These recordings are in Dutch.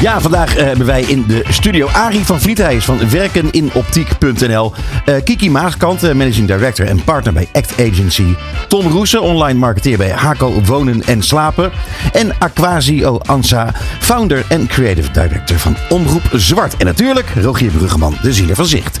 Ja, vandaag eh, hebben wij in de studio Arie van Vliet. Hij is van werkeninoptiek.nl. Eh, Kiki Maaskant, eh, managing director en partner bij Act Agency. Tom Roesen, online marketeer bij Hako Wonen en Slapen. En Aquasio Ansa, founder en creative director van Omroep Zwart. En natuurlijk Rogier Bruggeman, de zieler van Zicht.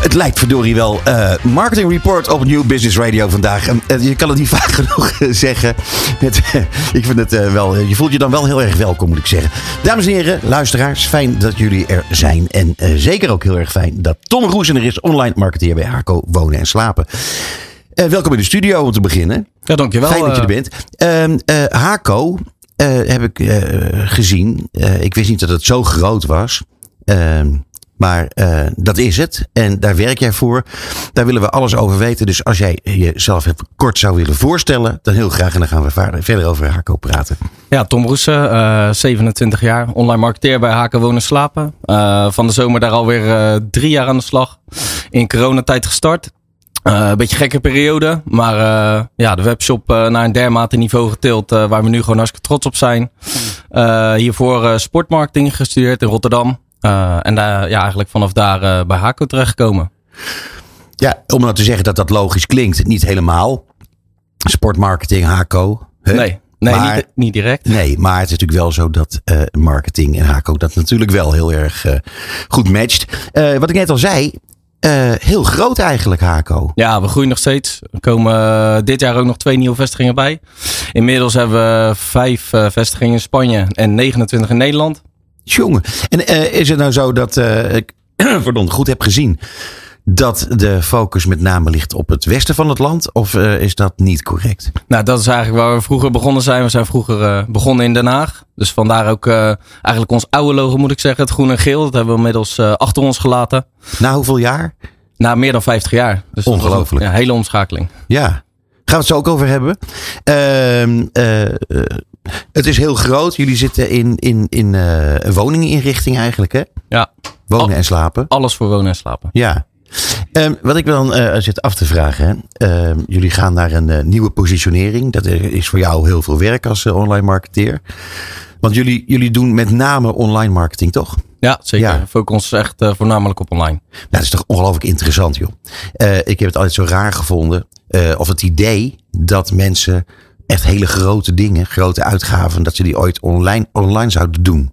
Het lijkt verdorie wel eh, Marketing Report op Nieuw Business Radio vandaag. En, eh, je kan het niet vaak genoeg eh, zeggen. Met, ik vind het wel, je voelt je dan wel heel erg welkom, moet ik zeggen. Dames en heren, luisteraars, fijn dat jullie er zijn. En zeker ook heel erg fijn dat Tom Roesen er is, online marketeer bij Harco Wonen en Slapen. Welkom in de studio om te beginnen. Ja, dankjewel. Fijn dat je er bent. Ehm eh, Haco eh, heb ik gezien. Ik wist niet dat het zo groot was. Maar eh, dat is het. En daar werk jij voor. Daar willen we alles over weten. Dus als jij jezelf even kort zou willen voorstellen, dan heel graag. En dan gaan we verder over Haco praten. Ja, Tom Roesen, eh 27 jaar, online marketeer bij Haken Wonen Slapen. Eh, van de zomer daar alweer eh drie jaar aan de slag. In coronatijd gestart. Eh, een beetje gekke periode, maar eh, ja, de webshop naar een dermate niveau getild waar we nu gewoon hartstikke trots op zijn. Eh, hiervoor eh, sportmarketing gestudeerd in Rotterdam. Eh, en daar, ja, eigenlijk vanaf daar eh, bij Hako terechtgekomen. Ja, om nou te zeggen dat dat logisch klinkt, niet helemaal. Sportmarketing, Haco. hè? Nee, nee Maar- niet, niet direct. Nee, maar het is natuurlijk wel zo dat eh, marketing en Haco dat natuurlijk wel heel erg goed matcht. Wat ik net al zei, heel groot eigenlijk Haco. Ja, we groeien nog steeds. Er komen dit jaar ook nog twee nieuwe vestigingen bij. Inmiddels hebben we vijf vestigingen in Spanje en 29 in Nederland. Jongen. En eh, is het nou zo dat eh, ik pardon, goed heb gezien dat de focus met name ligt op het westen van het land? Of eh, is dat niet correct? Nou, dat is eigenlijk waar we vroeger begonnen zijn. We zijn vroeger begonnen in Den Haag. Dus vandaar ook eigenlijk ons oude logo moet ik zeggen. Het groen en geel. Dat hebben we inmiddels achter ons gelaten. Na hoeveel jaar? Na meer dan 50 jaar. Dus een- Ongelooflijk. Ja, hele omschakeling. Ja. Gaan we het zo ook over hebben. Ehm, eh, eh, het is heel groot. Jullie zitten in, in, in eh, een woninginrichting eigenlijk, hè? Ja, Wonen Al- en slapen. alles voor wonen en slapen. Ja. Ehm, wat ik dan zit af te vragen. Hè. Ehm, jullie gaan naar een nieuwe positionering. Dat is voor jou heel veel werk als online marketeer. Want jullie, jullie doen met name online marketing, toch? Ja, zeker. Ja. Focussen ons echt eh, voornamelijk op online. Nou, dat is toch ongelooflijk interessant, joh. Eh, ik heb het altijd zo raar gevonden. eh, of het idee dat mensen echt hele grote dingen, grote uitgaven, dat ze die ooit online, online zouden doen.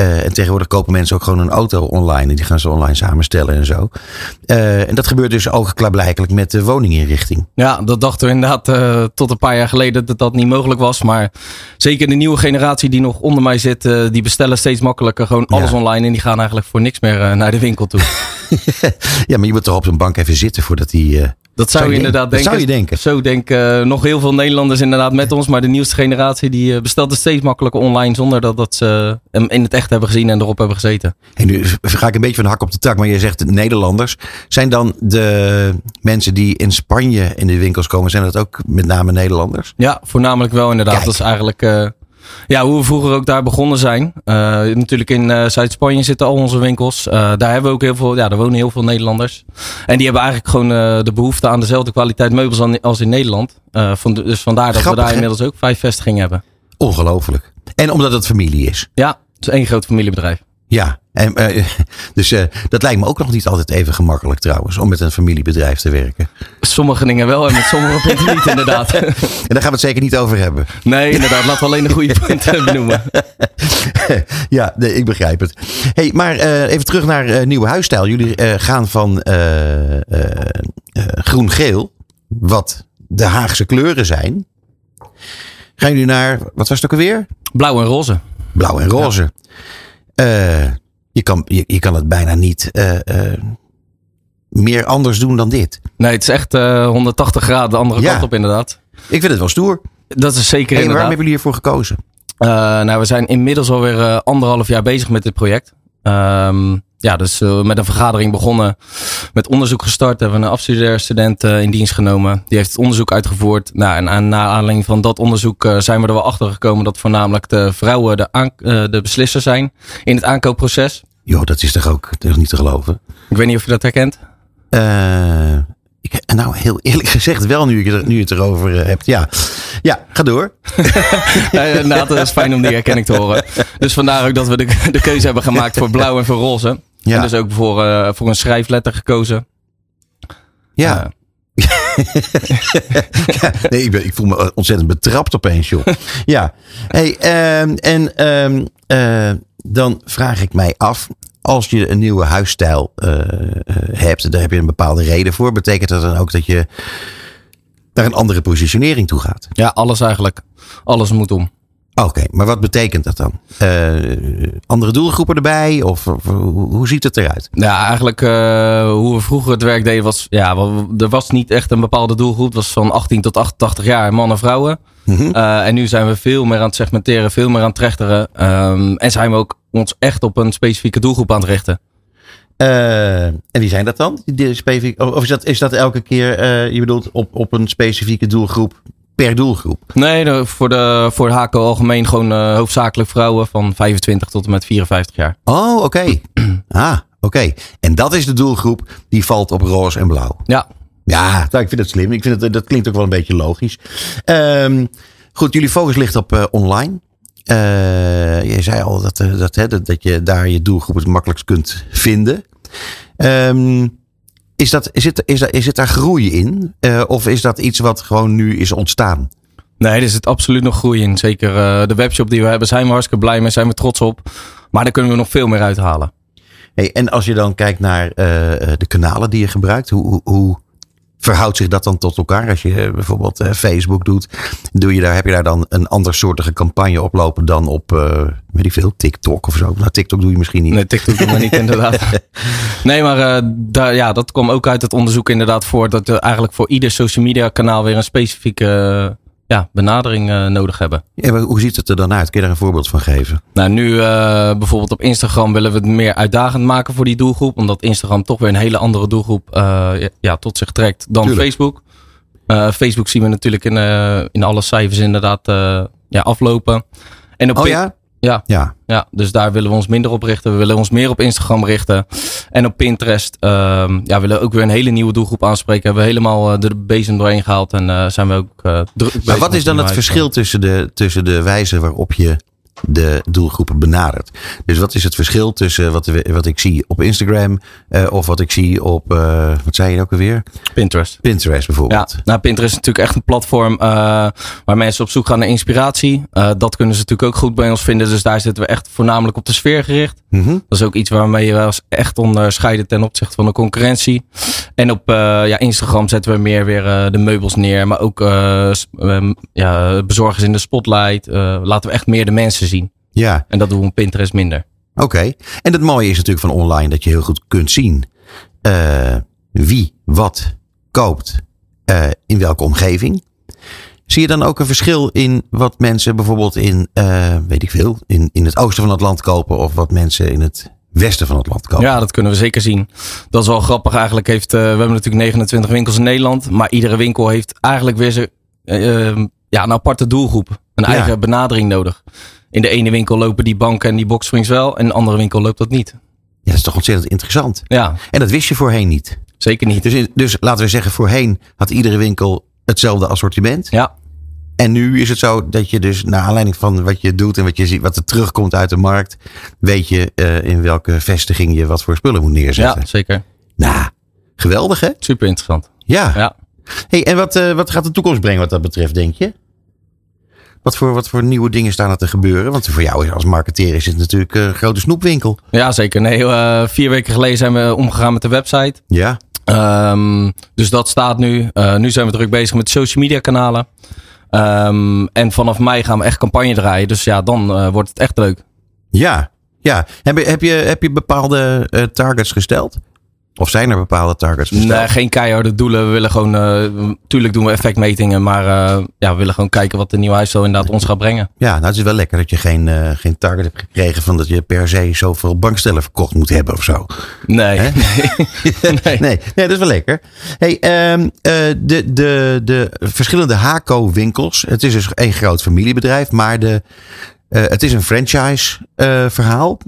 Eh, en tegenwoordig kopen mensen ook gewoon een auto online. En die gaan ze online samenstellen en zo. Eh, en dat gebeurt dus ook klaarblijkelijk met de woninginrichting. Ja, dat dachten we inderdaad eh, tot een paar jaar geleden dat dat niet mogelijk was. Maar zeker de nieuwe generatie die nog onder mij zit, die bestellen steeds makkelijker gewoon Ja. alles online. En die gaan eigenlijk voor niks meer naar de winkel toe. Ja, maar je moet toch op zo'n bank even zitten voordat die. Eh, Dat zou, Zou je inderdaad denken? Dat zou je denken. Zo denken eh, nog heel veel Nederlanders inderdaad met ons. Maar de nieuwste generatie die eh, bestelt het steeds makkelijker online zonder dat, dat ze hem in het echt hebben gezien en erop hebben gezeten. En nu ga ik een beetje van de hak op de tak, maar je zegt Nederlanders. Zijn dan de mensen die in Spanje in de winkels komen, zijn dat ook met name Nederlanders? Ja, voornamelijk wel inderdaad. Kijk. Dat is eigenlijk eh, ja, hoe we vroeger ook daar begonnen zijn. Eh, natuurlijk in eh, Zuid-Spanje zitten al onze winkels. Eh, daar hebben we ook heel veel, ja, daar wonen heel veel Nederlanders. En die hebben eigenlijk gewoon de behoefte aan dezelfde kwaliteit meubels als in Nederland. Van, dus vandaar dat Grappig, we daar inmiddels ook vijf vestigingen hebben. Ongelooflijk. En omdat het familie is. Ja, het is één groot familiebedrijf. Ja, en, eh, dus eh, dat lijkt me ook nog niet altijd even gemakkelijk trouwens, om met een familiebedrijf te werken. Sommige dingen wel en met sommige punten niet inderdaad. En daar gaan we het zeker niet over hebben. Nee, inderdaad. Laten we alleen de goede punten benoemen. ja, nee, ik begrijp het. Hey, maar eh, even terug naar nieuwe huisstijl. Jullie gaan van groen-geel, wat de Haagse kleuren zijn. Gaan jullie naar, wat was het ook alweer? Blauw en roze. Blauw en roze. Eh, je, kan, je, je kan het bijna niet eh, eh, meer anders doen dan dit. Nee, het is echt eh, 180 graden de andere Ja. kant op inderdaad. Ik vind het wel stoer. Dat is zeker Hey, waarom inderdaad. hebben jullie hiervoor gekozen? Nou, we zijn inmiddels alweer anderhalf jaar bezig met dit project. Ehm, ja, dus eh, met een vergadering begonnen. Met onderzoek gestart. Hebben we een afstudeerstudent eh, in dienst genomen. Die heeft het onderzoek uitgevoerd. Nou, en aan, na aanleiding van dat onderzoek eh, zijn we er wel achter gekomen dat voornamelijk de vrouwen de, aan, de beslisser zijn in het aankoopproces. Joh, dat is toch ook toch niet te geloven? Ik weet niet of je dat herkent. Ik, nou, heel eerlijk gezegd wel, nu je, er- nu je het erover hebt. Ja. ja, ga door. Inderdaad, dat is fijn om die herkenning te horen. Dus vandaar ook dat we de, de keuze hebben gemaakt voor blauw en voor roze. Ja. En dus ook voor, eh, voor een schrijfletter gekozen. Ja. Eh, Ja, nee, ik, ben, ik voel me ontzettend betrapt opeens, joh. Ja. Hey, ehm, en ehm, eh, dan vraag ik mij af. Als je een nieuwe huisstijl eh, eh, hebt, daar heb je een bepaalde reden voor. Betekent dat dan ook dat je naar een andere positionering toe gaat? ja, alles eigenlijk. Alles moet om. Oké, maar wat betekent dat dan? Eh, andere doelgroepen erbij? Of, of hoe, ziet het eruit? Ja, eigenlijk eh, hoe we vroeger het werk deden was... Ja, er was niet echt een bepaalde doelgroep. Het was van 18 tot 88 jaar, mannen en vrouwen. Mhm. Eh, en nu zijn we veel meer aan het segmenteren, veel meer aan het trechteren. Ehm, en zijn we ook ons echt op een specifieke doelgroep aan het richten. En wie zijn dat dan? Die specifiek, of is dat, is dat elke keer, je bedoelt, op, op een specifieke doelgroep per doelgroep? Nee, voor, de, voor de HACO algemeen gewoon eh, hoofdzakelijk vrouwen van 25 tot en met 54 jaar. Oh, oké. ah, oké. En dat is de doelgroep die valt op roze en blauw. Ja, Ja, ik vind het slim. Ik vind het, dat klinkt ook wel een beetje logisch. Ehm, goed, jullie focus ligt op eh, online. Eh, je zei al dat, eh, dat, hè, dat, dat je daar je doelgroep het makkelijkst kunt vinden. Ehm, is, dat, is, het, is, dat, is het daar groei in? Eh, of is dat iets wat gewoon nu is ontstaan? nee, er zit absoluut nog groei in. Zeker eh, de webshop die we hebben, zijn we hartstikke blij mee, zijn we trots op. Maar daar kunnen we nog veel meer uithalen. Hey, en als je dan kijkt naar eh, de kanalen die je gebruikt, hoe, hoe, hoe verhoudt zich dat dan tot elkaar? Als je eh, bijvoorbeeld eh, Facebook doet, doe je daar, heb je daar dan een andersoortige campagne oplopen dan op, eh weet ik veel, TikTok of zo? Nou, TikTok doe je misschien niet. Nee, TikTok doen we niet inderdaad. Nee, maar eh, daar, ja, dat kwam ook uit het onderzoek inderdaad voor dat we eigenlijk voor ieder social media kanaal weer een specifieke ja, benadering eh, nodig hebben. Ja, maar hoe ziet het er dan uit? Kun je daar een voorbeeld van geven? Nou, nu eh, bijvoorbeeld op Instagram willen we het meer uitdagend maken voor die doelgroep. Omdat Instagram toch weer een hele andere doelgroep eh, ja, tot zich trekt dan Tuurlijk. Facebook. Facebook zien we natuurlijk in, in alle cijfers inderdaad ja, aflopen. En op Oh ja? Ja, Ja. ja, dus daar willen we ons minder op richten. We willen ons meer op Instagram richten. En op Pinterest ehm, ja, willen we ook weer een hele nieuwe doelgroep aanspreken. Hebben we helemaal eh, de bezem doorheen gehaald. En eh, zijn we ook eh druk bezig Maar wat is dan het verschil tussen de, tussen de wijze waarop je de doelgroepen benadert? Dus wat is het verschil tussen wat, wat ik zie op Instagram eh, of wat ik zie op, eh, wat zei je ook alweer? Pinterest. Pinterest bijvoorbeeld. Ja, nou, Pinterest is natuurlijk echt een platform eh, waar mensen op zoek gaan naar inspiratie. Dat kunnen ze natuurlijk ook goed bij ons vinden. Dus daar zitten we echt voornamelijk op de sfeer gericht. Mhm. Dat is ook iets waarmee je wel eens echt onderscheiden ten opzichte van de concurrentie. En op ja, Instagram zetten we meer weer de meubels neer. Maar ook eh, ehm, ja, bezorgers in de spotlight. Laten we echt meer de mensen zien. Ja, En dat doen we op Pinterest minder. oké. En het mooie is natuurlijk van online dat je heel goed kunt zien eh, wie wat koopt eh, in welke omgeving. Zie je dan ook een verschil in wat mensen bijvoorbeeld in, eh, weet ik veel, in, in het oosten van het land kopen of wat mensen in het westen van het land kopen? Ja, dat kunnen we zeker zien. Dat is wel grappig. Eigenlijk heeft, we hebben natuurlijk 29 winkels in Nederland. Maar iedere winkel heeft eigenlijk weer zijn, eh, ja, een aparte doelgroep. Een Ja. eigen benadering nodig. In de ene winkel lopen die banken en die boxsprings wel. En in de andere winkel loopt dat niet. Ja, dat is toch ontzettend interessant. Ja, En dat wist je voorheen niet. zeker niet. Dus, dus laten we zeggen, voorheen had iedere winkel hetzelfde assortiment. Ja, En nu is het zo dat je dus naar aanleiding van wat je doet en wat, je ziet, wat er terugkomt uit de markt, weet je eh, in welke vestiging je wat voor spullen moet neerzetten. ja zeker. Nou, geweldig hè? Super interessant. Ja. Ja. Hey, en wat, eh, wat gaat de toekomst brengen wat dat betreft, denk je? Wat voor, wat voor nieuwe dingen staan er te gebeuren? Want voor jou als marketeer is het natuurlijk eh, een grote snoepwinkel. Ja, zeker. Nee, eh, vier weken geleden zijn we omgegaan met de website. Ja. Ehm, dus dat staat nu. Eh, nu zijn we druk bezig met social media kanalen. Ehm, en vanaf mei gaan we echt campagne draaien. Dus ja, dan wordt het echt leuk. Ja. Ja. Heb je, heb je, heb je bepaalde targets gesteld? Of zijn er bepaalde targets? besteld? Nee, geen keiharde doelen. We willen gewoon, eh, tuurlijk doen we effectmetingen, maar eh, ja, we willen gewoon kijken wat de nieuwe huisstijl inderdaad ons gaat brengen. Ja, nou het is wel lekker dat je geen, eh, geen target hebt gekregen van dat je per se zoveel bankstellen verkocht moet hebben of zo. Nee, nee. nee. nee, dat is wel lekker. Hey, ehm, eh, de, de, de verschillende Haco-winkels. Het is dus één groot familiebedrijf, maar de, het is een franchise-verhaal.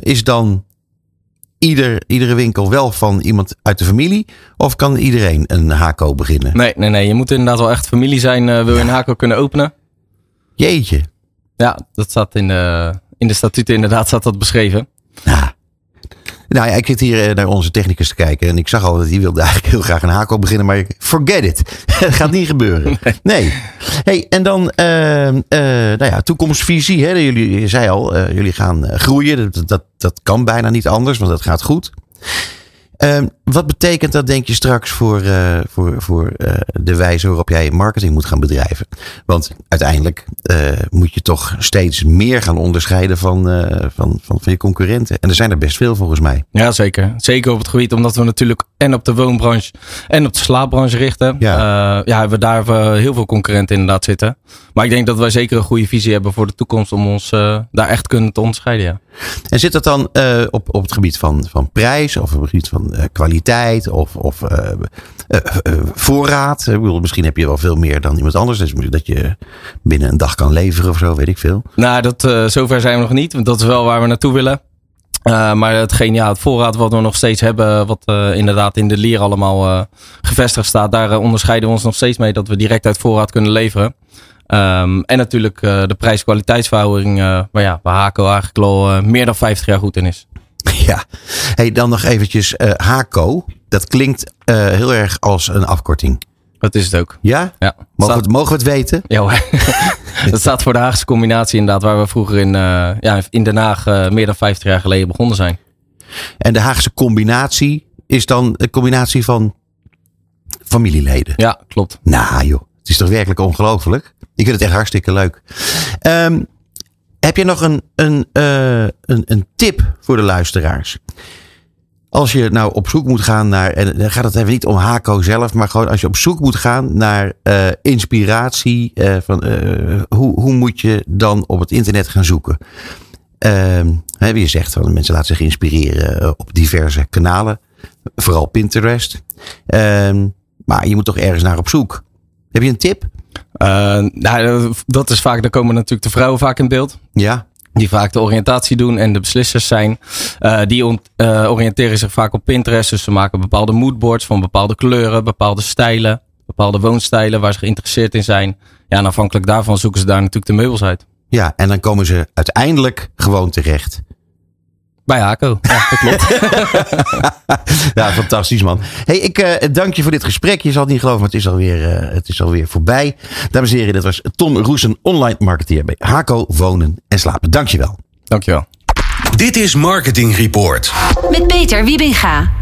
is dan ieder, iedere winkel wel van iemand uit de familie? Of kan iedereen een Haco beginnen? Nee, nee, nee. Je moet inderdaad wel echt familie zijn. eh, wil je een Haco kunnen openen? Jeetje. Ja, dat staat in de, in de statuten inderdaad staat dat beschreven. Nou, nou ja, ik zit hier eh, naar onze technicus te kijken. En ik zag al dat hij wilde eigenlijk heel graag een haak op beginnen. Maar forget it. Het gaat niet gebeuren. Nee. Hey, en dan, eh, eh, nou ja, toekomstvisie. Hè? Jullie, je zei al, jullie gaan groeien. Dat, dat, dat kan bijna niet anders, want dat gaat goed. Ehm, wat betekent dat, denk je, straks voor, eh, voor, voor eh, de wijze waarop jij marketing moet gaan bedrijven? Want uiteindelijk eh, moet je toch steeds meer gaan onderscheiden van, van, van, van je concurrenten. En er zijn er best veel volgens mij. Ja, zeker. Zeker op het gebied, omdat we natuurlijk en op de woonbranche en op de slaapbranche richten. Ja. Ja, we daar heel veel concurrenten inderdaad zitten. Maar ik denk dat wij zeker een goede visie hebben voor de toekomst om ons daar echt kunnen te onderscheiden. Ja. En zit dat dan op, op het gebied van, van prijs of op het gebied van eh, kwaliteit of, of eh, eh, voorraad? Ik misschien heb je wel veel meer dan iemand anders. Dus dat je binnen een dag kan leveren of zo, weet ik veel. Nou, dat, zover zijn we nog niet. Want dat is wel waar we naartoe willen. Maar hetgeen, ja, het voorraad wat we nog steeds hebben, wat inderdaad in de lier allemaal gevestigd staat, daar onderscheiden we ons nog steeds mee dat we direct uit voorraad kunnen leveren. Ehm, en natuurlijk de prijs-kwaliteitsverhouding, waar ja, waar Haco eigenlijk al meer dan 50 jaar goed in is. Ja. Hey, dan nog eventjes HACO. Dat klinkt eh, heel erg als een afkorting. Dat is het ook. Ja? Ja, Mogen, we, Staat- mogen we het weten? Ja, dat staat voor de Haagse combinatie inderdaad, waar we vroeger in, eh, ja, in Den Haag meer dan 50 jaar geleden begonnen zijn. En de Haagse combinatie is dan een combinatie van familieleden. Ja, klopt. Nou joh, het is toch werkelijk ongelooflijk. Ik vind het echt hartstikke leuk. Ehm, heb je nog een, een, eh, een, een tip voor de luisteraars? Als je nou op zoek moet gaan naar, en dan gaat het even niet om Hako zelf, maar gewoon als je op zoek moet gaan naar eh, inspiratie, eh, van, hoe, hoe moet je dan op het internet gaan zoeken? Ehm, je zegt van mensen laten zich inspireren op diverse kanalen, vooral Pinterest. Ehm, maar je moet toch ergens naar op zoek. Heb je een tip? Eh, nou, dat is vaak, daar komen natuurlijk de vrouwen vaak in beeld. Ja. Die vaak de oriëntatie doen en de beslissers zijn. Eh, die eh, oriënteren zich vaak op Pinterest. Dus ze maken bepaalde moodboards van bepaalde kleuren, bepaalde stijlen, bepaalde woonstijlen waar ze geïnteresseerd in zijn. Ja, en afhankelijk daarvan zoeken ze daar natuurlijk de meubels uit. Ja, en dan komen ze uiteindelijk gewoon terecht. Bij Haco. Ja, dat klopt. Ja, fantastisch man. Hey, ik eh, dank je voor dit gesprek. Je zal het niet geloven, maar het is alweer, eh, het is alweer voorbij. Dames en heren, dit was Tom Roesen, online marketeer bij Haco Wonen en Slapen. Dank je wel. Dankjewel. Dit is Marketing Report. Met Peter Wiebinga.